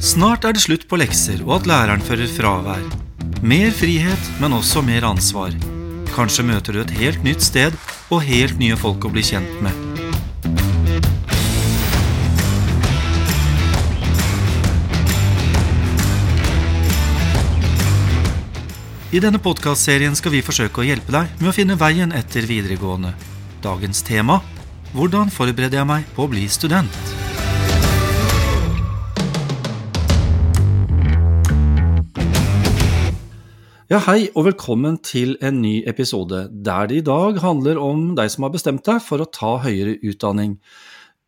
Snart er det slutt på lekser og at læreren fører fravær. Mer frihet, men også mer ansvar. Kanskje møter du et helt nytt sted og helt nye folk å bli kjent med. I denne podkastserien skal vi forsøke å hjelpe deg med å finne veien etter videregående. Dagens tema hvordan forbereder jeg meg på å bli student? Ja, Hei og velkommen til en ny episode der det i dag handler om deg som har bestemt deg for å ta høyere utdanning.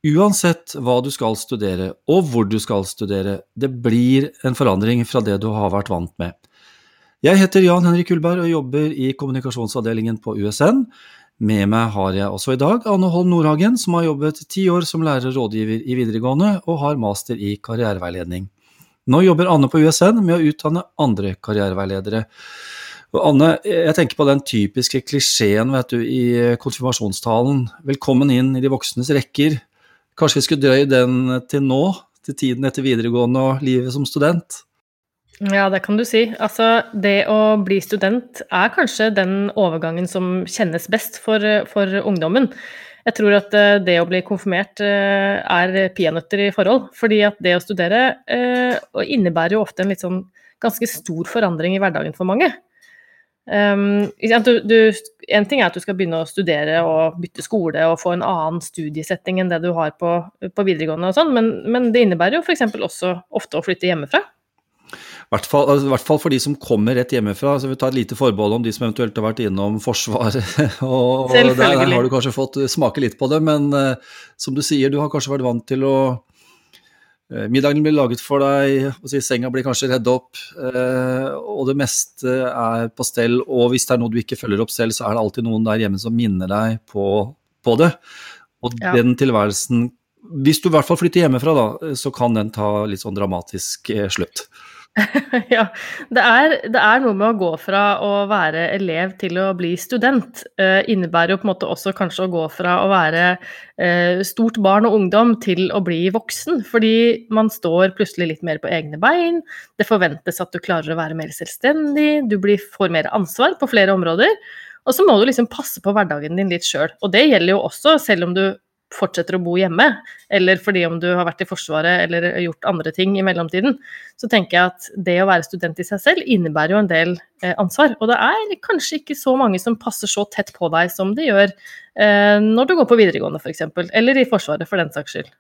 Uansett hva du skal studere og hvor du skal studere, det blir en forandring fra det du har vært vant med. Jeg heter Jan Henrik Kullberg og jobber i kommunikasjonsavdelingen på USN. Med meg har jeg også i dag Anne Holm Nordhagen, som har jobbet ti år som lærer og rådgiver i videregående og har master i karriereveiledning. Nå jobber Anne på USN med å utdanne andre karriereveiledere. Og Anne, jeg tenker på den typiske klisjeen vet du, i konfirmasjonstalen. Velkommen inn i de voksnes rekker. Kanskje vi skulle drøye den til nå, til tiden etter videregående og livet som student? Ja, det kan du si. Altså, det å bli student er kanskje den overgangen som kjennes best for, for ungdommen. Jeg tror at eh, det å bli konfirmert eh, er peanøtter i forhold. Fordi at det å studere eh, innebærer jo ofte en litt sånn ganske stor forandring i hverdagen for mange. Um, en ting er at du skal begynne å studere og bytte skole og få en annen studiesetting enn det du har på, på videregående og sånn, men, men, det innebærer jo f.eks. også ofte å flytte hjemmefra. Hvert fall, altså, hvert fall for de som kommer rett hjemmefra. så Vi tar et lite forbehold om de som eventuelt har vært innom Forsvaret. og, og der, der, har du kanskje fått smake litt på det, men uh, som du sier, du har kanskje vært vant til å uh, Middagen blir laget for deg, si, senga blir kanskje redd opp, uh, og det meste er på stell. Og hvis det er noe du ikke følger opp selv, så er det alltid noen der hjemme som minner deg på, på det. Og ja. den tilværelsen Hvis du i hvert fall flytter hjemmefra, da, så kan den ta litt sånn dramatisk slutt. ja, det er, det er, noe med å gå fra å være elev til å bli student. Eh, innebærer jo på en måte også kanskje å gå fra å være eh, stort barn og ungdom til å bli voksen. Fordi man står plutselig litt mer på egne bein, det forventes at du klarer å være mer selvstendig, du blir, får mer ansvar på flere områder. Og så må du liksom passe på hverdagen din litt sjøl. Og det gjelder jo også selv om du fortsetter å bo hjemme, eller fordi om du har vært i Forsvaret eller gjort andre ting i mellomtiden, så tenker jeg at det å være student i seg selv innebærer jo en del eh, ansvar. Og det er kanskje ikke så mange som passer så tett på deg som det gjør eh, når du går på videregående f.eks., eller i Forsvaret for den saks skyld.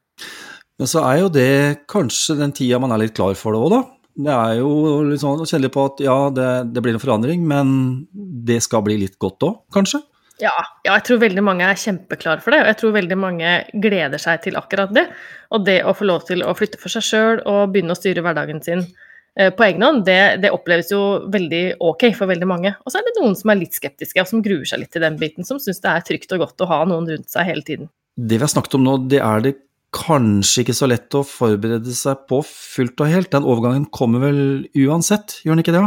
Men så er jo det kanskje den tida man er litt klar for det òg, da. Det er jo litt sånn å kjenne på at ja, det, det blir en forandring, men det skal bli litt godt òg, kanskje? Ja, ja, jeg tror veldig mange er kjempeklare for det, og jeg tror veldig mange gleder seg til akkurat det. Og det å få lov til å flytte for seg sjøl og begynne å styre hverdagen sin eh, på egen hånd, det, det, oppleves jo veldig ok for veldig mange. Og så er det noen som er litt skeptiske, og som gruer seg litt til den biten, som syns det er trygt og godt å ha noen rundt seg hele tiden. Det vi har snakket om nå, det er det kanskje ikke så lett å forberede seg på fullt og helt. Den overgangen kommer vel uansett, gjør den ikke det?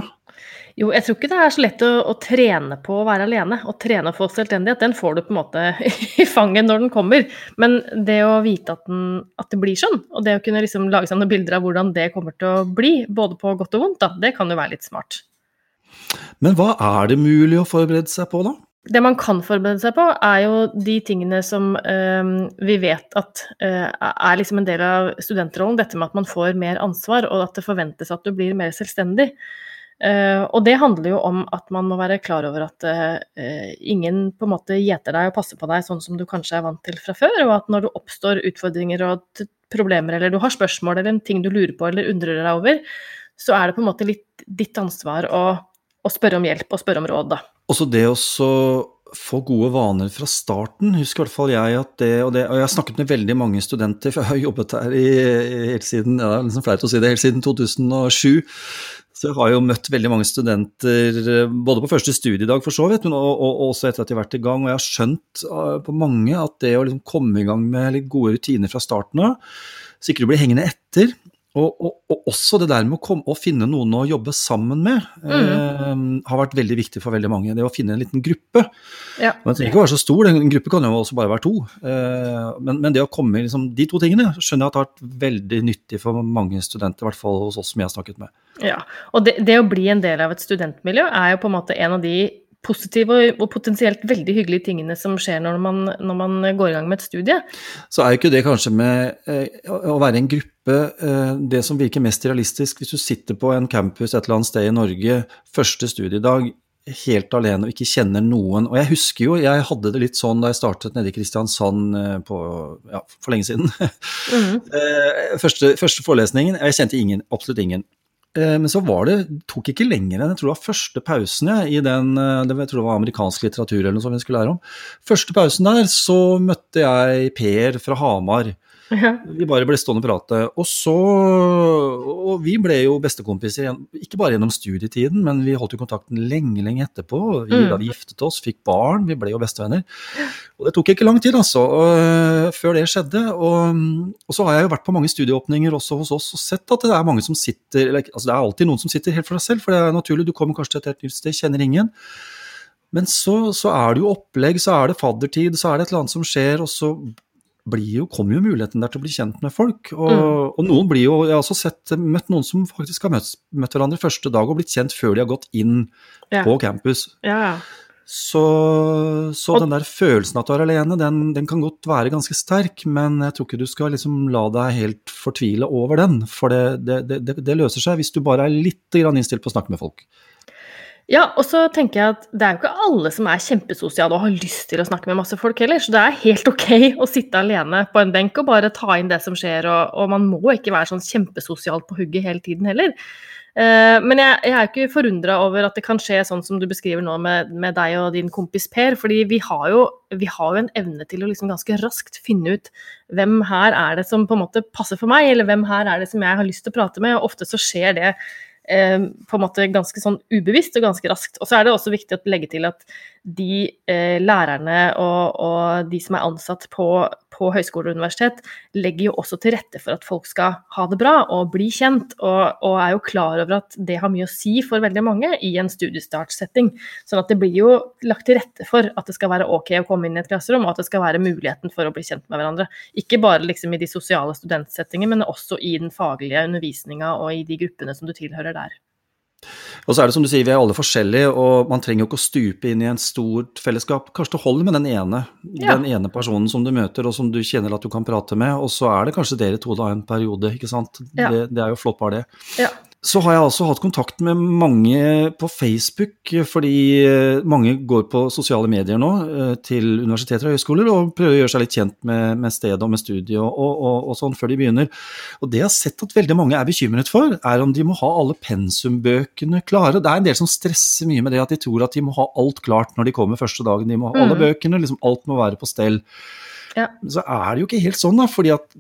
Jo, jeg tror ikke det er så lett å, å trene på å være alene. Å trene å få selvstendighet, den får du på en måte i fanget når den kommer. Men det å vite at, den, at det blir sånn, og det å kunne liksom lage seg noen bilder av hvordan det kommer til å bli, både på godt og vondt, da, det kan jo være litt smart. Men hva er det mulig å forberede seg på, da? Det man kan forberede seg på, er jo de tingene som øh, vi vet at øh, er liksom en del av studentrollen. Dette med at man får mer ansvar, og at det forventes at du blir mer selvstendig. Uh, og det handler jo om at man må være klar over at uh, ingen på en måte gjeter deg og passer på deg sånn som du kanskje er vant til fra før, og at når det oppstår utfordringer og problemer, eller du har spørsmål eller en ting du lurer på eller undrer deg over, så er det på en måte litt ditt ansvar å, å spørre om hjelp og spørre om råd, da. Også det å få gode vaner fra starten. Husker i hvert fall jeg at det og, det og, jeg har snakket med veldig mange studenter, for jeg har jobbet her i, helt siden ja, det er liksom flaut å si det, helt siden 2007. Så jeg har jo møtt veldig mange studenter eh, både på første studiedag for så vidt, men også etter at de har vært i gang. Og jeg har skjønt eh, på mange at det å liksom komme i gang med gode rutiner fra starten av, så ikke du blir hengende etter, Og, og, og, også det der med å, komme, å, finne noen å jobbe sammen med, mm. eh, har vært veldig viktig for veldig mange. Det å finne en liten gruppe. Ja. Men trenger ikke å være så stor, en gruppe kan jo også bare være to. Eh, men, men, det å komme liksom, de to tingene skjønner jeg at har vært veldig nyttig for mange studenter, i hvert fall hos oss som jeg har snakket med. Ja, og det, det å bli en del av et studentmiljø er jo på en måte en av de positive og potensielt veldig hyggelige tingene som skjer når man, når man, går i gang med et studie. Så er jo ikke det kanskje med eh, å være en gruppe eh, det som virker mest realistisk hvis du sitter på en campus et eller annet sted i Norge første studiedag helt alene og ikke kjenner noen. Og jeg husker jo, jeg hadde det litt sånn da jeg startet nede i Kristiansand eh, på, ja, for lenge siden. Mm. første, første forelesningen, jeg kjente ingen, absolutt ingen. Eh, men så var det, tok ikke lenger enn jeg tror det var første pausen jeg, i den eh, jeg tror det var amerikansk litteratur eller noe som vi skulle lære om. Første pausen der så møtte jeg Per fra Hamar. Ja. Vi bare ble stående og prate. Og så Og vi ble jo bestekompiser, ikke bare gjennom studietiden, men vi holdt jo kontakten lenge, lenge etterpå. Vi, mm. Da vi giftet oss, fikk barn, vi ble jo bestevenner. Og det tok ikke lang tid, altså, øh, før det skjedde. Og, og, så har jeg jo vært på mange studieåpninger også hos oss og sett at det er mange som sitter eller, altså Det er alltid noen som sitter helt for seg selv, for det er naturlig, du kommer kanskje til et helt nytt sted, kjenner ingen. Men så, så, er det jo opplegg, så er det faddertid, så er det et eller annet som skjer, og så jo, kommer jo muligheten der til å bli kjent med folk. Og, mm. og, noen blir jo Jeg har også sett, møtt noen som faktisk har møtt, møtt hverandre første dag og blitt kjent før de har gått inn ja. på campus. Ja. Så, så den der følelsen at du er alene, den, den, kan godt være ganske sterk, men jeg tror ikke du skal liksom la deg helt fortvile over den. For det, det, det, det løser seg hvis du bare er litt innstilt på å snakke med folk. Ja, og så tenker jeg at det er jo ikke alle som er kjempesosiale og har lyst til å snakke med masse folk heller, så det er helt ok å sitte alene på en benk og bare ta inn det som skjer, og, og man må ikke være sånn kjempesosialt på hugget hele tiden heller. Uh, men jeg, jeg, er ikke forundra over at det kan skje sånn som du beskriver nå med, med deg og din kompis Per, fordi vi har, jo, vi har jo en evne til å liksom ganske raskt finne ut hvem her er det som på en måte passer for meg, eller hvem her er det som jeg har lyst til å prate med, og ofte så skjer det Eh, på en måte ganske sånn ubevisst og ganske raskt. Og så er det også viktig å legge til at de eh, lærerne og, og, de som er ansatt på, på høyskole og universitet, legger jo også til rette for at folk skal ha det bra og bli kjent, og, og er jo klar over at det har mye å si for veldig mange i en studiestartsetting. Sånn at det blir jo lagt til rette for at det skal være ok å komme inn i et klasserom, og at det skal være muligheten for å bli kjent med hverandre. Ikke bare liksom i de sosiale studentsettingene, men også i den faglige undervisninga og i de gruppene som du tilhører der. Og så er det som du sier, vi er alle forskjellige, og man trenger jo ikke å stupe inn i en stort fellesskap. Kanskje det holder med den ene, ja. den ene personen som du møter, og som du kjenner at du kan prate med, og så er det kanskje dere to da en periode, ikke sant. Ja. Det, det, er jo flott bare det. Ja. Så har jeg altså hatt kontakt med mange på Facebook, fordi eh, mange går på sosiale medier nå eh, til universiteter og høyskoler og prøver å gjøre seg litt kjent med, med stedet og med studiet og, og, og, sånn før de begynner. Og det jeg har sett at veldig mange er bekymret for, er om de må ha alle pensumbøkene klare. Det er en del som stresser mye med det, at de tror at de må ha alt klart når de kommer første dagen. De må ha alle mm. bøkene, liksom alt må være på stell. Ja. Så er det jo ikke helt sånn, da. fordi at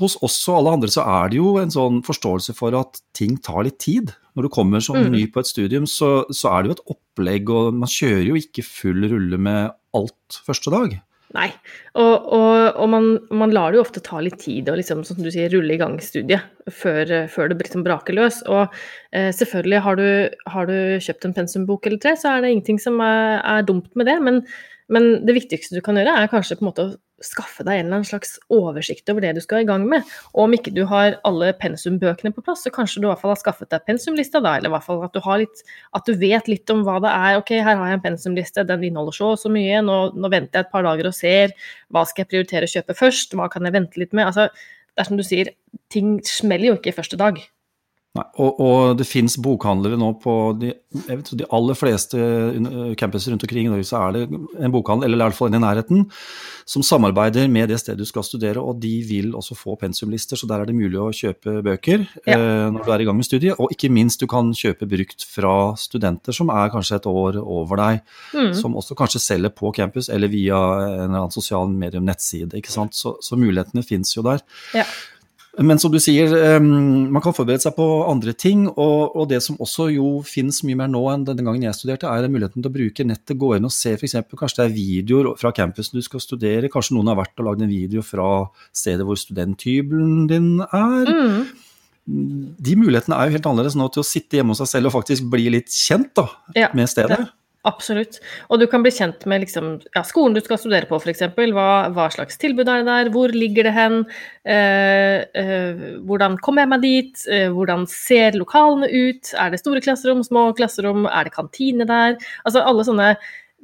hos oss og alle andre så er det jo en sånn forståelse for at ting tar litt tid. Når du kommer som mm. ny på et studium, så, så, er det jo et opplegg, og man kjører jo ikke full rulle med alt første dag. Nei, og, og, og man, man, lar det jo ofte ta litt tid å liksom, som du sier, rulle i gang studiet før, før det liksom braker løs. Og eh, selvfølgelig, har du, har du, kjøpt en pensumbok eller tre, så er det ingenting som er, er dumt med det. Men men det viktigste du kan gjøre, er kanskje på en måte å skaffe deg en eller annen slags oversikt over det du skal i gang med. Og om ikke du har alle pensumbøkene på plass, så kanskje du i hvert fall har skaffet deg pensumlista da, eller i hvert fall at du, litt, at du, vet litt om hva det er. Ok, her har jeg en pensumliste, den inneholder så og så mye, nå, nå, venter jeg et par dager og ser. Hva skal jeg prioritere å kjøpe først, hva kan jeg vente litt med? Altså, det er som du sier, ting smeller jo ikke første dag. Nei, og, og, det fins bokhandlere nå på de, vet, de, aller fleste campuser rundt omkring i Norge, så er det en bokhandel, eller i hvert fall en i nærheten, som samarbeider med det stedet du skal studere, og de vil også få pensumlister, så der er det mulig å kjøpe bøker ja. eh, når du er i gang med studiet. Og ikke minst, du kan kjøpe brukt fra studenter som er kanskje et år over deg, mm. som også kanskje selger på campus eller via en eller annen sosial medium nettside, ikke sant. Så, så mulighetene fins jo der. Ja. Men som du sier, man kan forberede seg på andre ting. Og, og det som også jo finnes mye mer nå enn den gangen jeg studerte, er muligheten til å bruke nettet, gå inn og se f.eks. kanskje det er videoer fra campusen du skal studere. Kanskje noen har vært og lagd en video fra stedet hvor studenthybelen din er. Mm. de mulighetene er jo helt annerledes nå til å sitte hjemme hos seg selv og faktisk bli litt kjent da, Ja, med stedet. det- Absolutt. Og du kan bli kjent med liksom, ja, skolen du skal studere på, f.eks. Hva, hva slags tilbud er det der? Hvor ligger det hen? Eh, eh, hvordan kommer jeg meg dit? Eh, hvordan ser lokalene ut? Er det store klasserom, små klasserom? Er det kantine der? Altså alle sånne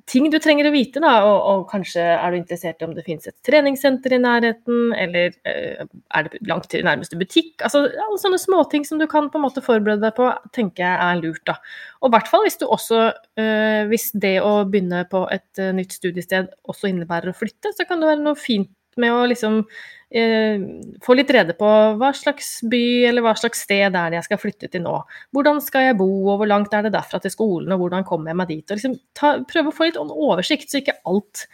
ting du trenger å vite, da. Og, og kanskje er du interessert i om det finnes et treningssenter i nærheten, eller eh, er det langt til nærmeste butikk? Altså alle sånne småting som du kan på en måte forberede deg på, tenker jeg er lurt, da. Og i hvert fall hvis du også eh, Hvis det å begynne på et eh, nytt studiested også innebærer å flytte, så kan det være noe fint med å liksom eh, få litt rede på hva slags by eller hva slags sted er det jeg skal flytte til nå. Hvordan skal jeg bo, og hvor langt er det derfra til skolen, og hvordan kommer jeg meg dit. Og liksom ta, prøve å få litt oversikt, så ikke alt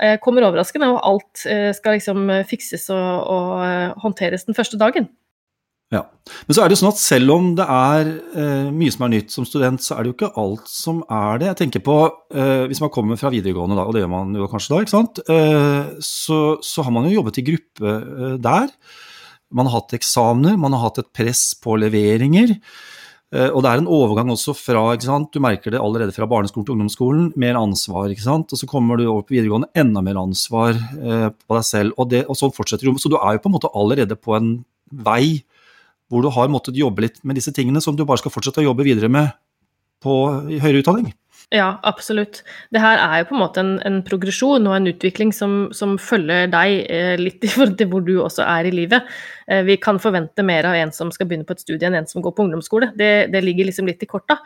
eh, kommer overraskende, og alt eh, skal liksom fikses og, og eh, håndteres den første dagen. Ja. Men så er det jo sånn at selv om det er eh, mye som er nytt som student, så er det jo ikke alt som er det. Jeg tenker på eh, hvis man kommer fra videregående, da, og det gjør man jo kanskje da, ikke sant. Eh, så, så har man jo jobbet i gruppe eh, der. Man har hatt eksamener, man har hatt et press på leveringer. Eh, og det er en overgang også fra ikke sant? Du merker det allerede fra barneskolen til ungdomsskolen. Mer ansvar, ikke sant. Og så kommer du over på videregående, enda mer ansvar eh, på deg selv. Og, det, og sånn fortsetter du. Så du er jo på en måte allerede på en vei hvor du har måttet jobbe litt med disse tingene som du bare skal fortsette å jobbe videre med på høyere utdanning. Ja, absolutt. Det her er jo på en måte en, en progresjon og en utvikling som, som følger deg eh, litt i forhold til hvor du også er i livet. Eh, vi kan forvente mer av en som skal begynne på et studie enn en som går på ungdomsskole. Det, det ligger liksom litt i korta.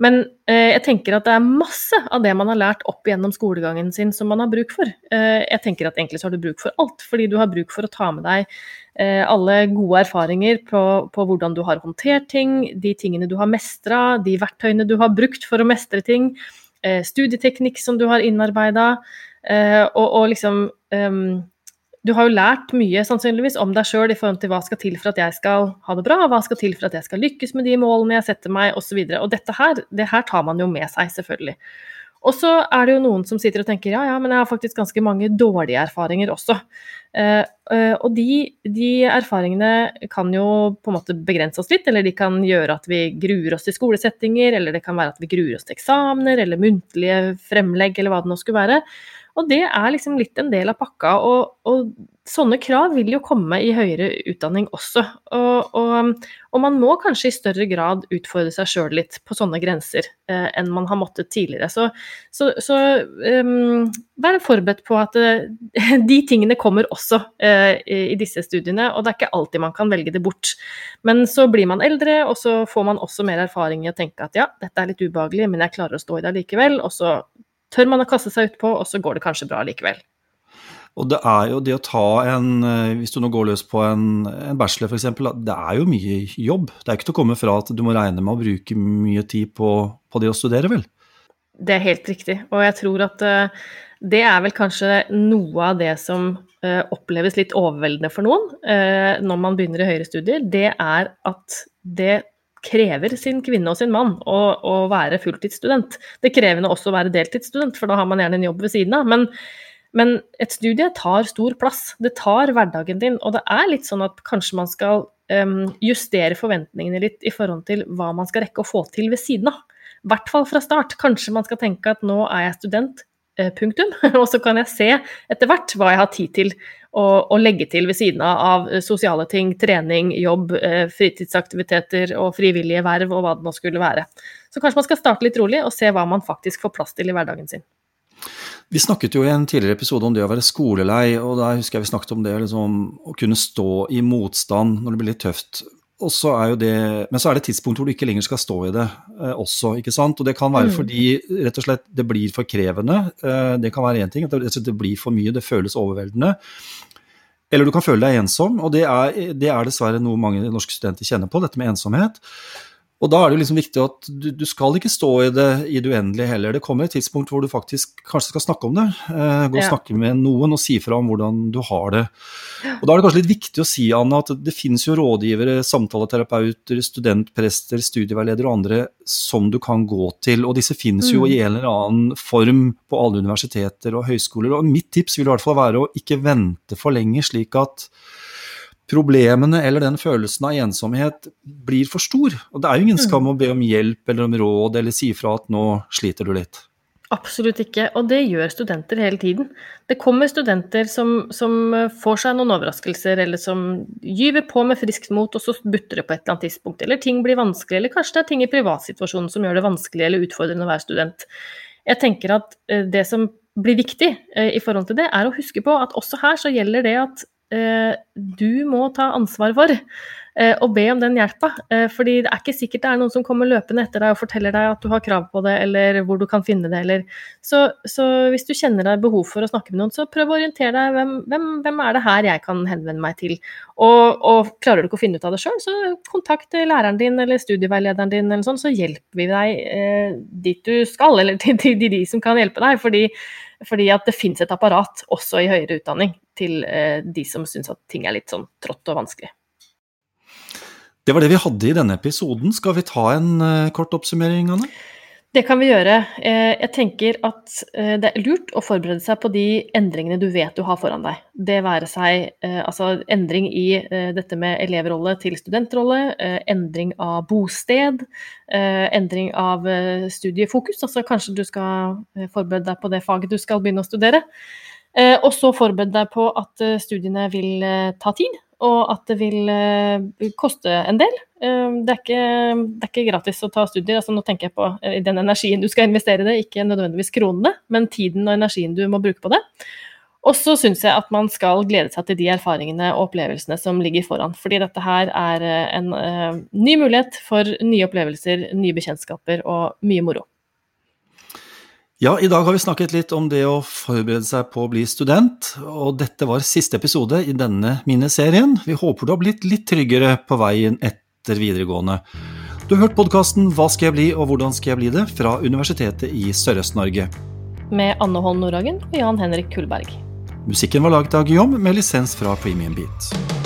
Men eh, jeg tenker at det er masse av det man har lært opp gjennom skolegangen sin som man har bruk for. Eh, jeg tenker at egentlig så har du bruk for alt, fordi du har bruk for å ta med deg eh, alle gode erfaringer på, på, hvordan du har håndtert ting, de tingene du har mestra, de verktøyene du har brukt for å mestre ting, eh, studieteknikk som du har innarbeida, eh, og, og, liksom ehm, du har jo lært mye sannsynligvis om deg sjøl i forhold til hva skal til for at jeg skal ha det bra, hva skal til for at jeg skal lykkes med de målene jeg setter meg, osv. Og, og dette her, det her tar man jo med seg, selvfølgelig. Og så er det jo noen som sitter og tenker ja, ja, men jeg har faktisk ganske mange dårlige erfaringer også. Uh, uh, og de, de, erfaringene kan jo på en måte begrense oss litt, eller de kan gjøre at vi gruer oss til skolesettinger, eller det kan være at vi gruer oss til eksamener, eller muntlige fremlegg, eller hva det nå skulle være. Og det er liksom litt en del av pakka, og, og sånne krav vil jo komme i høyere utdanning også. Og, og, og man må kanskje i større grad utfordre seg sjøl litt på sånne grenser eh, enn man har måttet tidligere. Så, så, så um, vær forberedt på at uh, de tingene kommer også uh, i, i disse studiene, og det er ikke alltid man kan velge det bort. Men så blir man eldre, og så får man også mer erfaring i å tenke at ja, dette er litt ubehagelig, men jeg klarer å stå i det likevel. Og så tør man å kaste seg utpå, og så går det kanskje bra likevel. Og det er jo det å ta en Hvis du nå går løs på en, en bachelor f.eks., det er jo mye jobb. Det er ikke til å komme fra at du må regne med å bruke mye tid på, på det å studere, vel? Det er helt riktig, og jeg tror at uh, det er vel kanskje noe av det som uh, oppleves litt overveldende for noen når man begynner i høyere studier. Det er at det krever sin kvinne og sin mann å, å være fulltidsstudent. Det krever også å være deltidsstudent, for da har man gjerne en jobb ved siden av. Men, men, et studie tar stor plass. Det tar hverdagen din. Og det er litt sånn at kanskje man skal um, justere forventningene litt i forhold til hva man skal rekke å få til ved siden av. I hvert fall fra start. Kanskje man skal tenke at nå er jeg student, punktum. Og så kan jeg se etter hvert hva jeg har tid til å, legge til ved siden av sosiale ting, trening, jobb, fritidsaktiviteter og frivillige verv og hva det nå skulle være. Så kanskje man skal starte litt rolig og se hva man faktisk får plass til i hverdagen sin. Vi snakket jo i en tidligere episode om det å være skolelei, og der husker jeg vi snakket om det liksom, å kunne stå i motstand når det blir litt tøft. Så det, men så er det et tidspunkt hvor du ikke lenger skal stå i det eh, også. ikke sant? Og Det kan være mm. fordi rett og slett det blir for krevende. Eh, det kan være én ting, at det, det, blir for mye, det føles overveldende. Eller du kan føle deg ensom, og det er, det er dessverre noe mange norske studenter kjenner på, dette med ensomhet. Og da er det jo liksom viktig at du, du, skal ikke stå i det i det uendelige heller. Det kommer et tidspunkt hvor du faktisk kanskje skal snakke om det. Eh, gå og ja. snakke med noen og si fra om hvordan du har det. Og da er det kanskje litt viktig å si, Anna, at det finnes jo rådgivere, samtaleterapeuter, studentprester, studieveiledere og andre som du kan gå til. Og disse finnes jo mm. i en eller annen form på alle universiteter og høyskoler. Og mitt tips vil i hvert fall være å ikke vente for lenge, slik at problemene eller den følelsen av ensomhet blir for stor. Og det er jo ingen skam å be om hjelp eller om råd eller si fra at nå sliter du litt. Absolutt ikke, og det gjør studenter hele tiden. Det kommer studenter som, som, får seg noen overraskelser, eller som gyver på med friskt mot, og så butter det på et eller annet tidspunkt. Eller ting blir vanskelig, eller kanskje det er ting i privatsituasjonen som gjør det vanskelig eller utfordrende å være student. Jeg tenker at eh, det som blir viktig eh, i forhold til det, er å huske på at også her så gjelder det at du må ta ansvar for. Eh, og be om den hjelpa. Eh, fordi det er ikke sikkert det er noen som kommer løpende etter deg og forteller deg at du har krav på det, eller hvor du kan finne det, eller Så, så hvis du kjenner deg behov for å snakke med noen, så prøv å orientere deg. Hvem, hvem, hvem er det her jeg kan henvende meg til? Og, og klarer du ikke å finne ut av det sjøl, så kontakt læreren din eller studieveilederen din, eller sånn, så hjelper vi deg eh, dit du skal, eller til, til, til de som kan hjelpe deg. fordi fordi at det finnes et apparat også i høyere utdanning til eh, de som syns at ting er litt sånn trått og vanskelig. Det var det vi hadde i denne episoden. Skal vi ta en uh, kort oppsummering, Anne? Det kan vi gjøre. Eh, jeg tenker at eh, det er lurt å forberede seg på de endringene du vet du har foran deg. Det være seg altså endring i dette med elevrolle til studentrolle, endring av bosted, endring av studiefokus. Altså kanskje du skal forberede deg på det faget du skal begynne å studere. Og så forberede deg på at studiene vil ta tid og at det vil uh, koste en del. Uh, det, er ikke, det, er ikke, gratis å ta studier. Altså, nå tenker jeg på uh, den energien du skal investere i det, ikke nødvendigvis kronene, men tiden og energien du må bruke på det. Og så syns jeg at man skal glede seg til de erfaringene og opplevelsene som ligger foran. Fordi dette her er en ny mulighet for nye opplevelser, nye bekjentskaper og mye moro. Ja, i dag har vi snakket litt om det å forberede seg på å bli student, og dette var siste episode i denne miniserien. Vi håper du har blitt litt tryggere på veien etter videregående. Du har hørt podkasten Hva skal jeg bli, og hvordan skal jeg bli det? fra Universitetet i Sørøst-Norge. Med Anne Holm Nordhagen og Jan Henrik Kullberg. Musikken var laget av Guillaume med lisens fra Premium Beat.